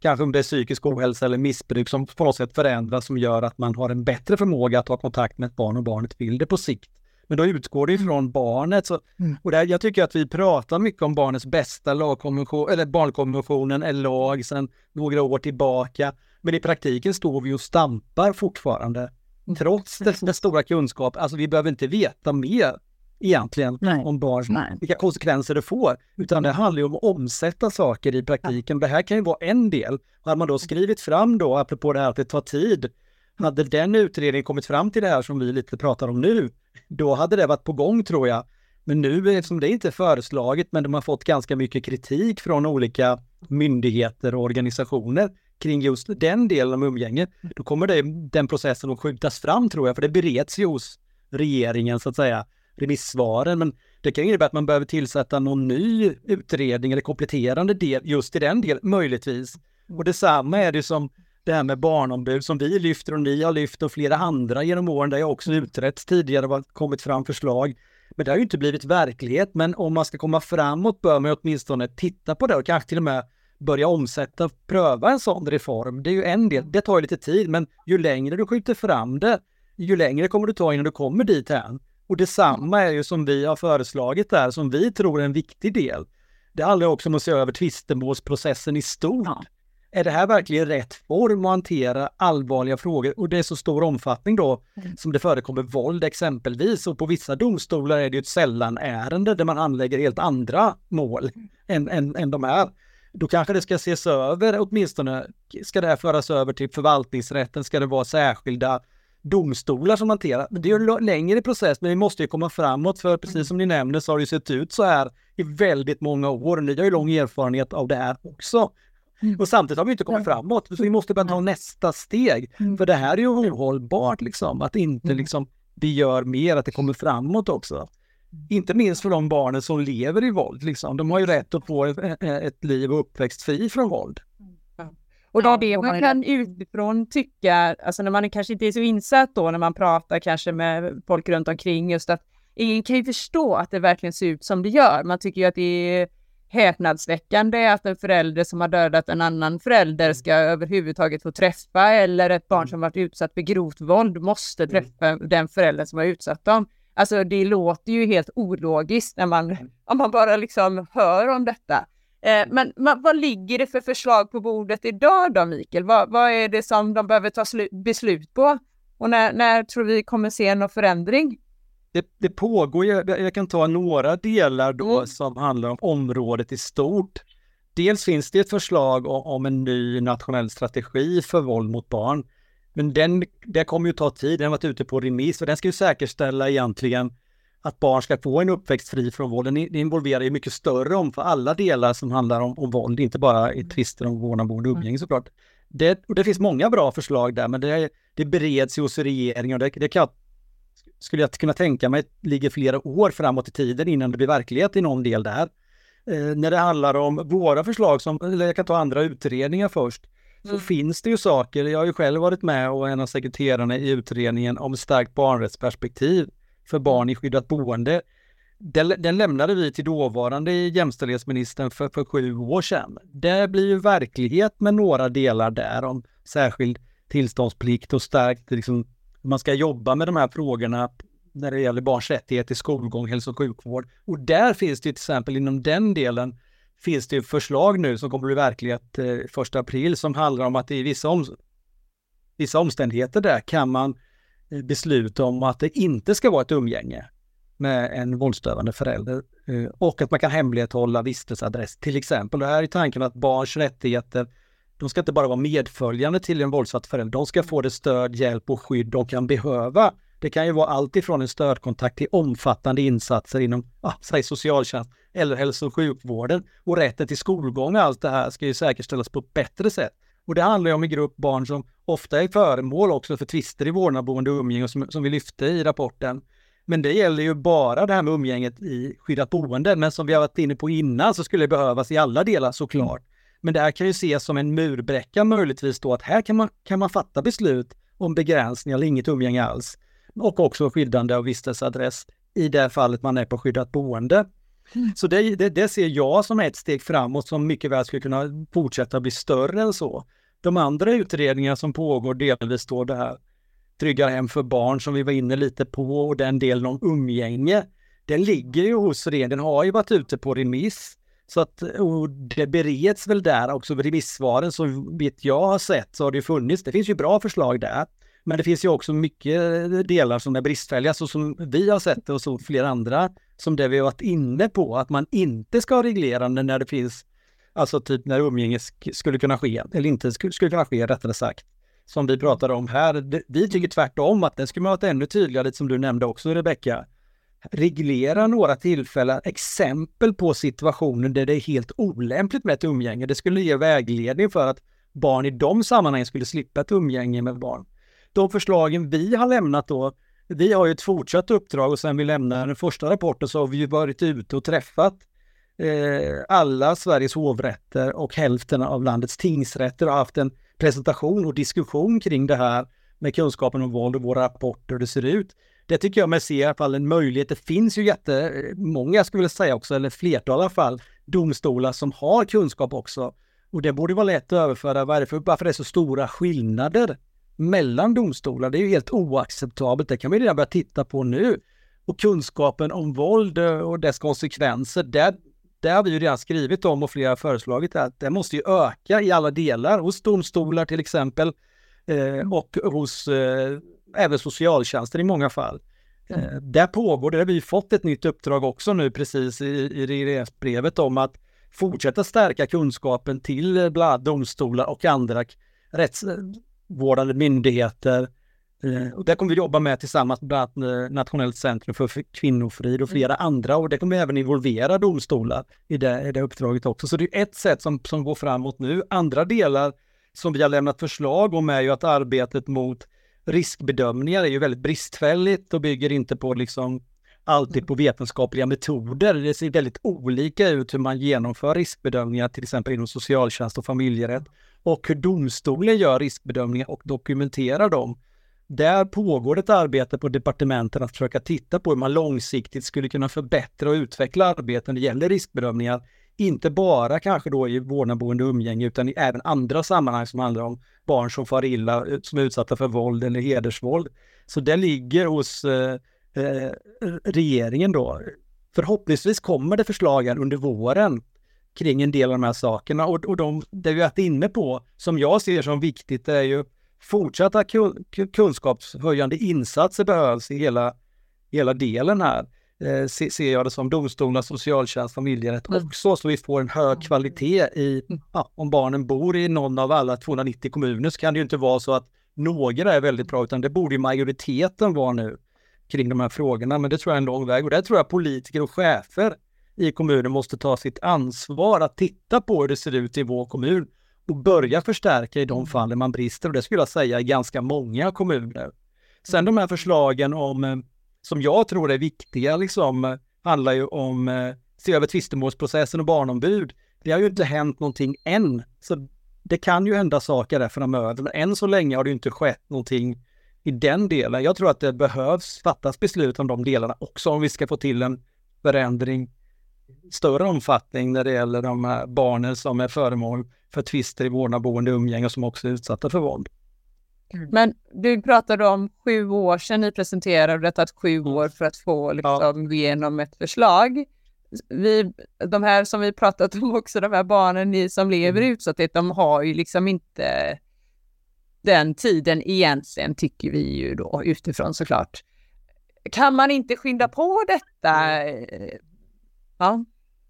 kanske om det är psykisk ohälsa eller missbruk som på något sätt förändras som gör att man har en bättre förmåga att ha kontakt med ett barn och barnet vill det på sikt. Men då utgår det mm. ifrån barnet. Så, mm. och där, jag tycker att vi pratar mycket om barnets bästa, lagkonvention, eller barnkonventionen är lag sedan några år tillbaka. Men i praktiken står vi och stampar fortfarande. Mm. Trots den stora kunskap, alltså vi behöver inte veta mer egentligen Nej. om barn, vilka konsekvenser det får. Utan det handlar ju om att omsätta saker i praktiken. Det här kan ju vara en del. Hade man då skrivit fram då, apropå det här att det tar tid, hade den utredningen kommit fram till det här som vi lite pratar om nu, då hade det varit på gång tror jag. Men nu eftersom det inte är föreslaget, men de har fått ganska mycket kritik från olika myndigheter och organisationer kring just den delen av umgänge, då kommer det, den processen att skjutas fram tror jag, för det bereds ju hos regeringen så att säga, remissvaren. Men det kan innebära att man behöver tillsätta någon ny utredning eller kompletterande del just i den delen, möjligtvis. Och detsamma är det som det här med barnombud som vi lyfter och ni har lyft och flera andra genom åren. Det har också utretts tidigare och kommit fram förslag. Men det har ju inte blivit verklighet. Men om man ska komma framåt bör man åtminstone titta på det och kanske till och med börja omsätta, pröva en sån reform. Det är ju en del, det tar ju lite tid, men ju längre du skjuter fram det, ju längre kommer du ta innan du kommer dit än. Och detsamma är ju som vi har föreslagit där, som vi tror är en viktig del. Det handlar också om att se över tvistemålsprocessen i stort. Är det här verkligen rätt form att hantera allvarliga frågor? Och det är så stor omfattning då mm. som det förekommer våld exempelvis. Och på vissa domstolar är det ett sällan ärende där man anlägger helt andra mål mm. än, än, än de här. Då kanske det ska ses över åtminstone. Ska det här föras över till förvaltningsrätten? Ska det vara särskilda domstolar som hanterar? Men det är en längre process, men vi måste ju komma framåt för precis mm. som ni nämner så har det sett ut så här i väldigt många år. Ni har ju lång erfarenhet av det här också. Mm. Och samtidigt har vi inte kommit framåt, så vi måste bara ta nästa steg. Mm. För det här är ju ohållbart liksom, att inte mm. liksom vi gör mer, att det kommer framåt också. Inte minst för de barnen som lever i våld, liksom. De har ju rätt att få ett, ett liv och uppväxt fri från våld. Och då det man kan utifrån tycka, alltså när man kanske inte är så insatt då när man pratar kanske med folk runt omkring just att ingen kan ju förstå att det verkligen ser ut som det gör. Man tycker ju att det är häpnadsväckande att en förälder som har dödat en annan förälder ska överhuvudtaget få träffa eller ett barn som varit utsatt för grovt våld måste mm. träffa den förälder som har utsatt dem. Alltså det låter ju helt ologiskt när man, mm. om man bara liksom hör om detta. Eh, men vad ligger det för förslag på bordet idag då Mikael? Vad, vad är det som de behöver ta beslut på? Och när, när tror vi kommer se någon förändring? Det, det pågår, jag, jag, kan ta några delar då mm. som handlar om området i stort. Dels finns det ett förslag om, om en ny nationell strategi för våld mot barn. Men den, det kommer ju ta tid, den har varit ute på remiss och den ska ju säkerställa egentligen att barn ska få en uppväxt fri från våld. Den involverar ju mycket större om för alla delar som handlar om, om våld, inte bara i tvister om vårdnad, boende och umgänge såklart. Det, och det finns många bra förslag där, men det, det bereds ju hos regeringen och det, det kan jag skulle jag kunna tänka mig ligger flera år framåt i tiden innan det blir verklighet i någon del där. Eh, när det handlar om våra förslag, som, eller jag kan ta andra utredningar först, så mm. finns det ju saker, jag har ju själv varit med och en av sekreterarna i utredningen om starkt barnrättsperspektiv för barn i skyddat boende. Den, den lämnade vi till dåvarande jämställdhetsministern för, för sju år sedan. Det blir ju verklighet med några delar där om särskild tillståndsplikt och starkt liksom, man ska jobba med de här frågorna när det gäller barns rättigheter i skolgång, hälso och sjukvård. Och där finns det till exempel inom den delen finns det förslag nu som kommer att bli verklighet eh, april som handlar om att i vissa, om, vissa omständigheter där kan man eh, besluta om att det inte ska vara ett umgänge med en våldsdövande förälder eh, och att man kan hemlighålla vistelseadress till exempel. Det här är tanken att barns rättigheter de ska inte bara vara medföljande till en våldsatt förälder, de ska få det stöd, hjälp och skydd de kan behöva. Det kan ju vara allt ifrån en stödkontakt till omfattande insatser inom, ah, säg socialtjänst eller hälso och sjukvården. Och rätten till skolgång och allt det här ska ju säkerställas på ett bättre sätt. Och det handlar ju om en grupp barn som ofta är föremål också för tvister i vårdnadsboende och umgänge som, som vi lyfte i rapporten. Men det gäller ju bara det här med umgänget i skyddat boende. Men som vi har varit inne på innan så skulle det behövas i alla delar såklart. Men det här kan ju ses som en murbräcka möjligtvis då att här kan man, kan man fatta beslut om begränsning eller inget umgänge alls. Och också skyddande av vistelseadress i det fallet man är på skyddat boende. Så det, det, det, ser jag som ett steg framåt som mycket väl skulle kunna fortsätta bli större än så. De andra utredningar som pågår delvis då det här Trygga hem för barn som vi var inne lite på och den delen om umgänge. Den ligger ju hos regeringen, den har ju varit ute på remiss. Så att och det bereds väl där också remissvaren så vitt jag har sett så har det funnits, det finns ju bra förslag där. Men det finns ju också mycket delar som är bristfälliga, så som vi har sett det och så flera andra, som det vi har varit inne på, att man inte ska ha reglerande när det finns, alltså typ när umgänge skulle kunna ske, eller inte skulle, skulle kunna ske rättare sagt, som vi pratade om här. Vi tycker tvärtom att det skulle man ha ännu tydligare, lite som du nämnde också Rebecka. Reglera några tillfällen, exempel på situationer där det är helt olämpligt med ett umgänge. Det skulle ge vägledning för att barn i de sammanhangen skulle slippa ett umgänge med barn de förslagen vi har lämnat då, vi har ju ett fortsatt uppdrag och sen vi lämnade den första rapporten så har vi ju varit ute och träffat eh, alla Sveriges hovrätter och hälften av landets tingsrätter och haft en presentation och diskussion kring det här med kunskapen om våld och våra rapporter och hur det ser ut. Det tycker jag mig se i alla fall en möjlighet. Det finns ju jättemånga, skulle jag säga också, eller flertal i alla fall, domstolar som har kunskap också. Och det borde vara lätt att överföra. Varför, varför det är så stora skillnader mellan domstolar. Det är ju helt oacceptabelt. Det kan vi redan börja titta på nu. Och kunskapen om våld eh, och dess konsekvenser, där, där har vi ju redan skrivit om och flera föreslagit att det måste ju öka i alla delar, hos domstolar till exempel eh, och hos eh, även socialtjänsten i många fall. Eh, där pågår det, har vi fått ett nytt uppdrag också nu precis i, i regeringsbrevet om att fortsätta stärka kunskapen till bland annat domstolar och andra rätts, vårdande myndigheter. Eh, och det kommer vi jobba med tillsammans med Nationellt centrum för kvinnofrid och flera mm. andra och det kommer även involvera domstolar i det, i det uppdraget också. Så det är ett sätt som, som går framåt nu. Andra delar som vi har lämnat förslag om är ju att arbetet mot riskbedömningar är ju väldigt bristfälligt och bygger inte på liksom alltid på vetenskapliga metoder. Det ser väldigt olika ut hur man genomför riskbedömningar, till exempel inom socialtjänst och familjerätt och hur domstolen gör riskbedömningar och dokumenterar dem. Där pågår ett arbete på departementen att försöka titta på hur man långsiktigt skulle kunna förbättra och utveckla arbeten när det gäller riskbedömningar. Inte bara kanske då i vårdnadsboende umgänge utan i även andra sammanhang som handlar om barn som far illa, eh, som är utsatta för våld eller hedersvåld. Så det ligger hos eh, eh, regeringen då. Förhoppningsvis kommer det förslagen under våren kring en del av de här sakerna. Och, och de, det vi varit inne på, som jag ser som viktigt, är ju fortsatta kunskapshöjande insatser behövs i hela, hela delen här. Eh, ser jag det som domstolar, socialtjänst, familjerätt mm. också, så vi får en hög kvalitet i, mm. ja, om barnen bor i någon av alla 290 kommuner så kan det ju inte vara så att några är väldigt bra, utan det borde ju majoriteten vara nu kring de här frågorna. Men det tror jag är en lång väg och där tror jag politiker och chefer i kommunen måste ta sitt ansvar att titta på hur det ser ut i vår kommun och börja förstärka i de mm. fallen man brister. Och det skulle jag säga i ganska många kommuner. Sen de här förslagen om, eh, som jag tror är viktiga, liksom, handlar ju om eh, se över tvistemålsprocessen och barnombud. Det har ju inte hänt någonting än. Så det kan ju hända saker där framöver, men än så länge har det inte skett någonting i den delen. Jag tror att det behövs fattas beslut om de delarna också om vi ska få till en förändring större omfattning när det gäller de här barnen som är föremål för tvister i vårdnad, boende, umgänge och som också är utsatta för våld. Mm. Men du pratade om sju år sedan ni presenterade, det har tagit sju mm. år för att få liksom, ja. igenom ett förslag. Vi, de här som vi pratat om också, de här barnen ni som lever mm. i utsatthet, de har ju liksom inte den tiden egentligen, tycker vi ju då utifrån såklart. Kan man inte skynda på detta? Mm. Ja.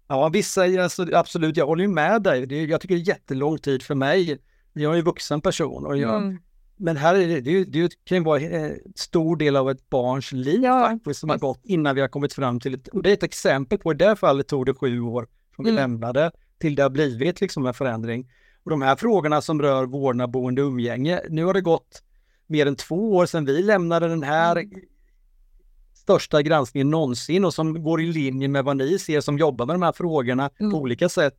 Ja, vissa, alltså, absolut, jag håller ju med dig. Det, jag tycker det är jättelång tid för mig. Jag är ju vuxen person och jag, mm. Men här är det, det, det kan ju vara en stor del av ett barns liv ja. faktiskt som har gått innan vi har kommit fram till ett, och det är ett exempel på, i det här fallet tog det sju år från vi mm. lämnade till det har blivit liksom en förändring. Och de här frågorna som rör vårdnad, boende, umgänge, nu har det gått mer än två år sedan vi lämnade den här mm största granskningen någonsin och som går i linje med vad ni ser som jobbar med de här frågorna mm. på olika sätt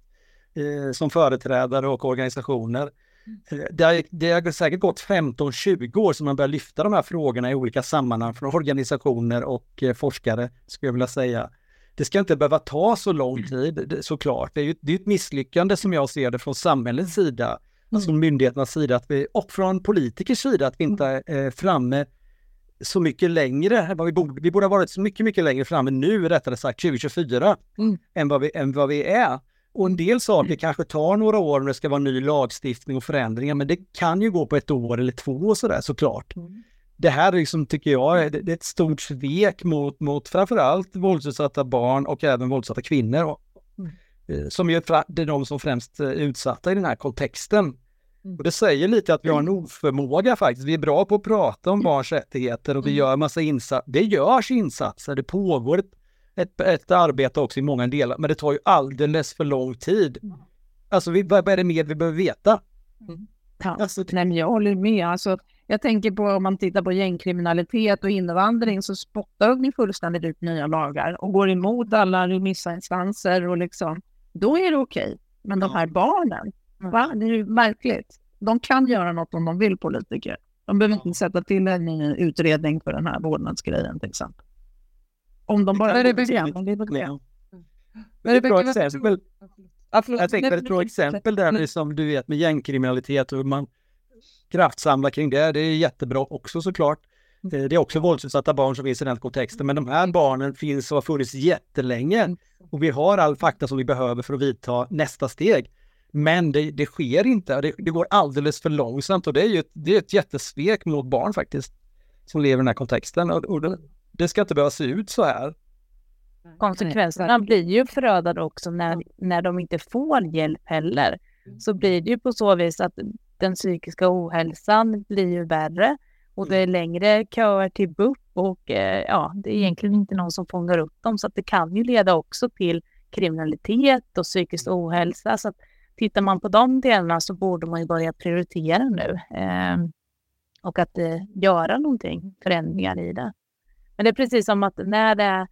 eh, som företrädare och organisationer. Mm. Eh, det, har, det har säkert gått 15-20 år som man börjar lyfta de här frågorna i olika sammanhang från organisationer och eh, forskare, skulle jag vilja säga. det ska inte behöva ta så lång tid såklart. Det är ju det är ett misslyckande som jag ser det från samhällets sida, alltså från myndigheternas sida att vi, och från politikers sida att vi inte är framme så mycket längre vad vi borde. Vi borde ha varit så mycket, mycket längre framme nu, rättare sagt 2024, mm. än, vad vi, än vad vi är. Och en del saker kanske tar några år om det ska vara ny lagstiftning och förändringar, men det kan ju gå på ett år eller två och sådär såklart. Mm. Det här liksom, tycker jag det, det är ett stort svek mot, mot framförallt våldsutsatta barn och även våldsutsatta kvinnor. Mm. Eh, som ju det är de som främst är utsatta i den här kontexten. Och det säger lite att vi har en oförmåga faktiskt. Vi är bra på att prata om barns rättigheter och vi gör massa insatser. Det görs insatser, det pågår ett, ett, ett, arbete också i många delar, men det tar ju alldeles för lång tid. Alltså, vi, vad är det mer vi behöver veta? Mm. Alltså, nej, men jag håller med. Alltså, jag tänker på om man tittar på gängkriminalitet och invandring så spottar ni fullständigt ut nya lagar och går emot alla remissinstanser och liksom, då är det okej. Okay. Men de här barnen, Va? Det är ju märkligt. De kan göra något om de vill, politiker. De behöver inte sätta till en utredning för den här vårdnadsgrejen till exempel. Om de bara... Men det är igen, det är bekvämt. Men det är ett bra exempel. Jag tänker ett bra exempel där som du vet med gängkriminalitet och hur man kraftsamlar kring det. Det är jättebra också såklart. Det är också våldsutsatta barn som finns i den kontexten, men de här barnen finns och har funnits jättelänge. Och vi har all fakta som vi behöver för att vidta nästa steg. Men det, det sker inte, det, det, går alldeles för långsamt och det är ju ett, det är ett jättesvek mot barn faktiskt som lever i den här kontexten. Och, och det, ska inte behöva se ut så här. Konsekvenserna blir ju förödande också när, när de inte får hjälp heller. Så blir det ju på så vis att den psykiska ohälsan blir ju värre och det är längre köer till BUP och eh, ja, det är egentligen inte någon som fångar upp dem så att det kan ju leda också till kriminalitet och psykisk ohälsa. Så att tittar man på de delarna så borde man ju börja prioritera nu eh, och att eh, göra någonting, förändringar i det. Men det är precis som att när det är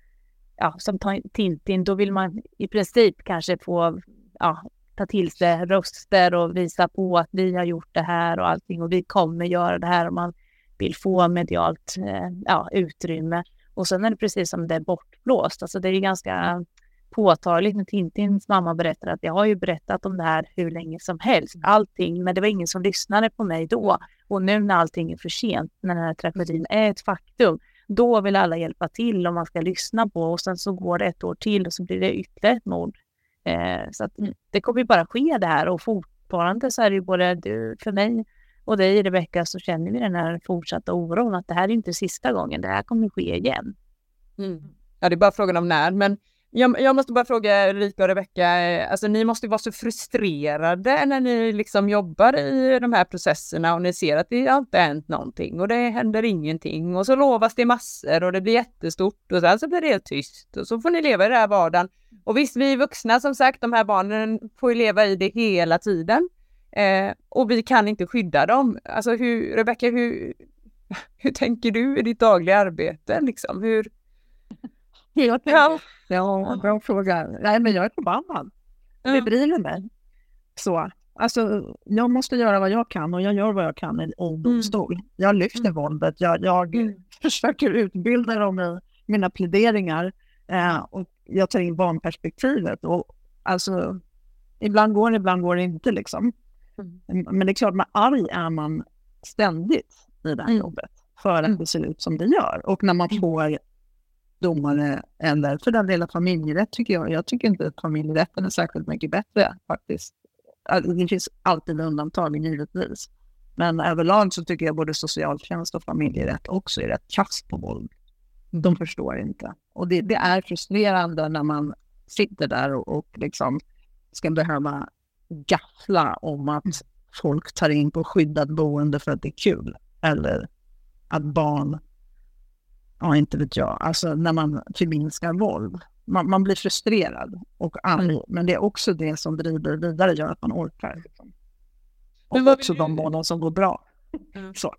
ja, som Tintin, då vill man i princip kanske få ja, ta till sig röster och visa på att vi har gjort det här och allting och vi kommer göra det här och man vill få medialt eh, ja, utrymme. Och sen är det precis som det är bortblåst. Alltså det är ganska påtagligt när Tintins mamma berättar att jag har ju berättat om det här hur länge som helst, mm. allting, men det var ingen som lyssnade på mig då. Och nu när allting är för sent, när den här tragedin är ett faktum, då vill alla hjälpa till om man ska lyssna på och sen så går det ett år till och så blir det ytterligare ett mord. Eh, så mm. det kommer ju bara ske det här och fortfarande så är det ju både du, för mig och dig Rebecka så känner vi den här fortsatta oron att det här är inte sista gången, det här kommer ske igen. Mm. Ja, det är bara frågan om när, men jag, jag, måste bara fråga Ulrika och Rebecka, eh, alltså ni måste vara så frustrerade när ni liksom jobbar i de här processerna och ni ser att det har inte hänt någonting och det händer ingenting och så lovas det massor och det blir jättestort och sen så blir det helt tyst och så får ni leva i den här vardagen. Och visst, vi vuxna som sagt, de här barnen får ju leva i det hela tiden eh, och vi kan inte skydda dem. Alltså hur, Rebecka, hur, hur tänker du i ditt dagliga arbete liksom? Hur, jag ja. ja, bra fråga. Nej, men jag är förbannad. Det mm. bryr mig. Så. Alltså, jag måste göra vad jag kan och jag gör vad jag kan i en domstol. Mm. Jag lyfter mm. våldet. Jag, jag mm. försöker utbilda dem i mina pläderingar eh, och jag tar in barnperspektivet. Och, alltså, ibland går det, ibland går det inte. Liksom. Mm. Men det är klart, man arg är man ständigt i det här mm. jobbet för att det ser ut som det gör. Och när man får domare eller för den delen familjerätt tycker jag. Jag tycker inte att familjerätten är särskilt mycket bättre faktiskt. Det finns alltid undantag givetvis. Men överlag så tycker jag både socialtjänst och familjerätt också är rätt kast på våld. De förstår inte. Och det, det är frustrerande när man sitter där och, och liksom ska behöva gaffla om att folk tar in på skyddat boende för att det är kul. Eller att barn ja inte vet jag, alltså när man förminskar våld. Man, man blir frustrerad och arg, mm. men det är också det som driver vidare, gör att man orkar. Liksom. Och men också de månader som går bra. Mm. Så.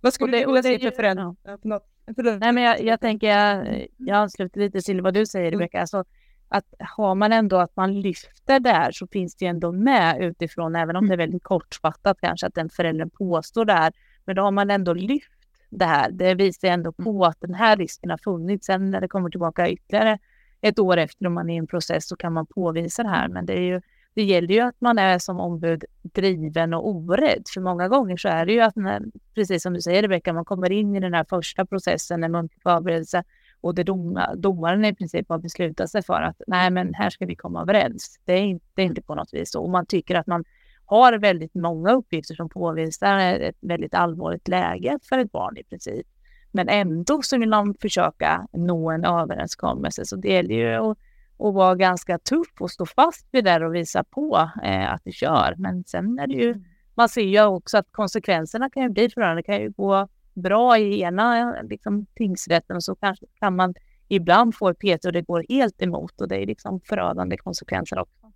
Vad skulle du vilja se för förändring? Ja. Nej, men jag, jag tänker, jag, jag ansluter lite till vad du säger mm. Rebecka. Alltså, att har man ändå att man lyfter det här så finns det ju ändå med utifrån, även om det är mm. väldigt kortfattat kanske att den föräldern påstår det här, men då har man ändå lyft det här. Det visar ändå på mm. att den här risken har funnits. Sen när det kommer tillbaka ytterligare ett år efter om man är i en process så kan man påvisa det här. Men det, är ju, det gäller ju att man är som ombud driven och orädd. För många gånger så är det ju att, när, precis som du säger Rebecka, man kommer in i den här första processen, en muntlig förberedelse och det doma, domaren i princip har beslutat sig för att nej, men här ska vi komma överens. Det är inte, det är inte på något vis så. Och man tycker att man har väldigt många uppgifter som påvisar ett väldigt allvarligt läge för ett barn i princip. Men ändå så vill man försöka nå en överenskommelse. Så det gäller ju att, att vara ganska tuff och stå fast vid det och visa på eh, att det kör. Men sen är det ju, man ser ju också att konsekvenserna kan ju bli förödande. Det kan ju gå bra i ena liksom, tingsrätten och så kanske kan man ibland få ett PT och det går helt emot och det är liksom förödande konsekvenser också.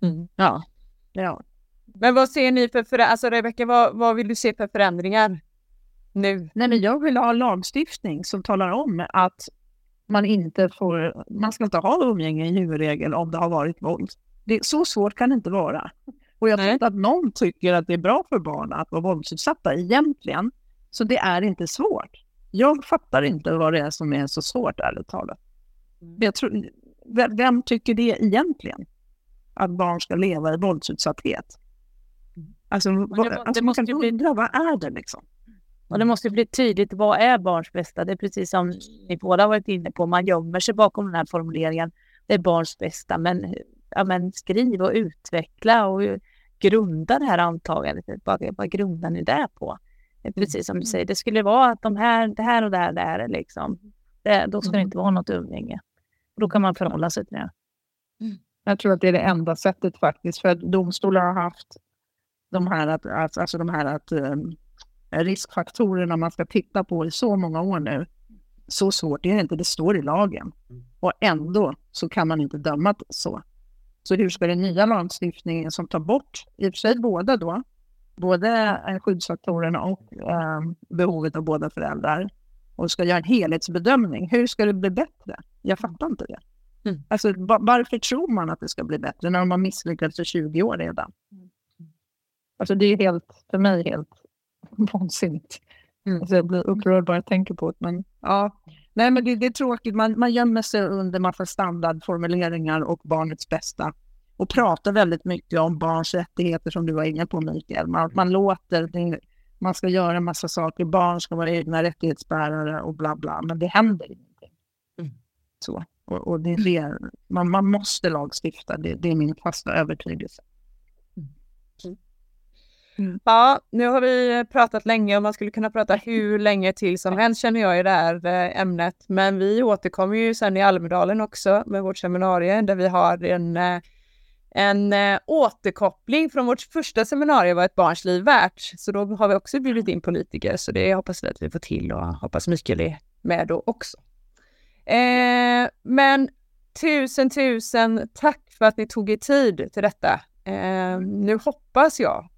Mm. Ja. ja. Men vad ser ni för förändringar? Alltså Rebecka, vad, vad vill du se för förändringar nu? Nej, men jag vill ha lagstiftning som talar om att man inte får, man ska inte ha umgänge i huvudregel om det har varit våld. Det, så svårt kan det inte vara. Och jag tror inte att någon tycker att det är bra för barn att vara våldsutsatta egentligen. Så det är inte svårt. Jag fattar inte vad det är som är så svårt, ärligt talat. Mm. Jag tror, vem tycker det egentligen? Att barn ska leva i våldsutsatthet? Alltså, det, vad, alltså det måste man kan bli... undra, vad är det liksom? Och det måste bli tydligt, vad är barns bästa? Det är precis som ni båda varit inne på, man gömmer sig bakom den här formuleringen. Det är barns bästa, men, ja, men skriv och utveckla och grunda det här antagandet. Vad, vad grundar ni det på? Precis som du säger, det skulle vara att de här, det här och det här, det här är liksom, det, då ska det inte vara något umgänge. då kan man förhålla sig till det. Jag tror att det är det enda sättet faktiskt, för domstolar har haft de här, att, alltså de här att, um, riskfaktorerna man ska titta på i så många år nu. Så svårt är det inte, det står i lagen. Mm. Och ändå så kan man inte döma så. Så hur ska den nya lagstiftningen som tar bort, i och för sig båda då, både skyddsfaktorerna och eh, behovet av båda föräldrar och ska göra en helhetsbedömning. Hur ska det bli bättre? Jag fattar inte det. Mm. Alltså, varför tror man att det ska bli bättre när de har misslyckats för 20 år redan? Mm. Alltså det är helt, för mig helt vansinnigt. Mm. Alltså jag blir upprörd bara jag tänker på det. Men, ja. Nej, men det, det är tråkigt. Man, man gömmer sig under massa standardformuleringar och barnets bästa och pratar väldigt mycket om barns rättigheter som du var inne på Mikael. Man, man låter, man ska göra massa saker, barn ska vara egna rättighetsbärare och bla bla, men det händer ingenting. Mm. Så. Och, och, det är det, man, man måste lagstifta, det, det är min fasta övertygelse. Mm. Ja, nu har vi pratat länge och man skulle kunna prata hur länge till som helst känner jag i det här eh, ämnet. Men vi återkommer ju sen i Almedalen också med vårt seminarium där vi har en, eh, en eh, återkoppling från vårt första seminarium Vad ett barns liv värt. Så då har vi också bjudit in politiker så det hoppas vi att vi får till och hoppas Mikael är med då också. Eh, men tusen, tusen tack för att ni tog er tid till detta. Eh, nu hoppas jag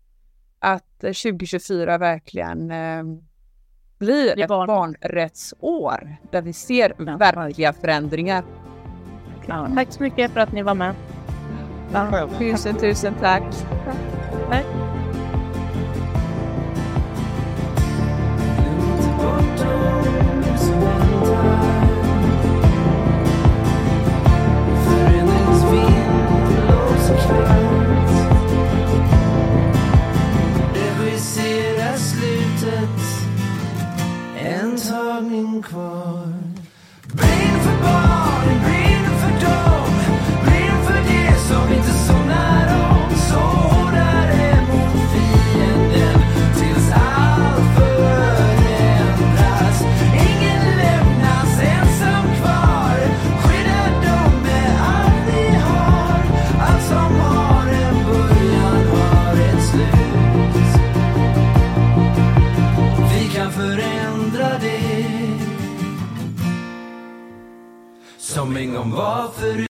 att 2024 verkligen eh, blir ett barn. barnrättsår där vi ser ja, verkliga förändringar. Ja, tack så mycket för att ni var med. Ja, tusen, tusen tack. tack. thankful. Som en gång var förut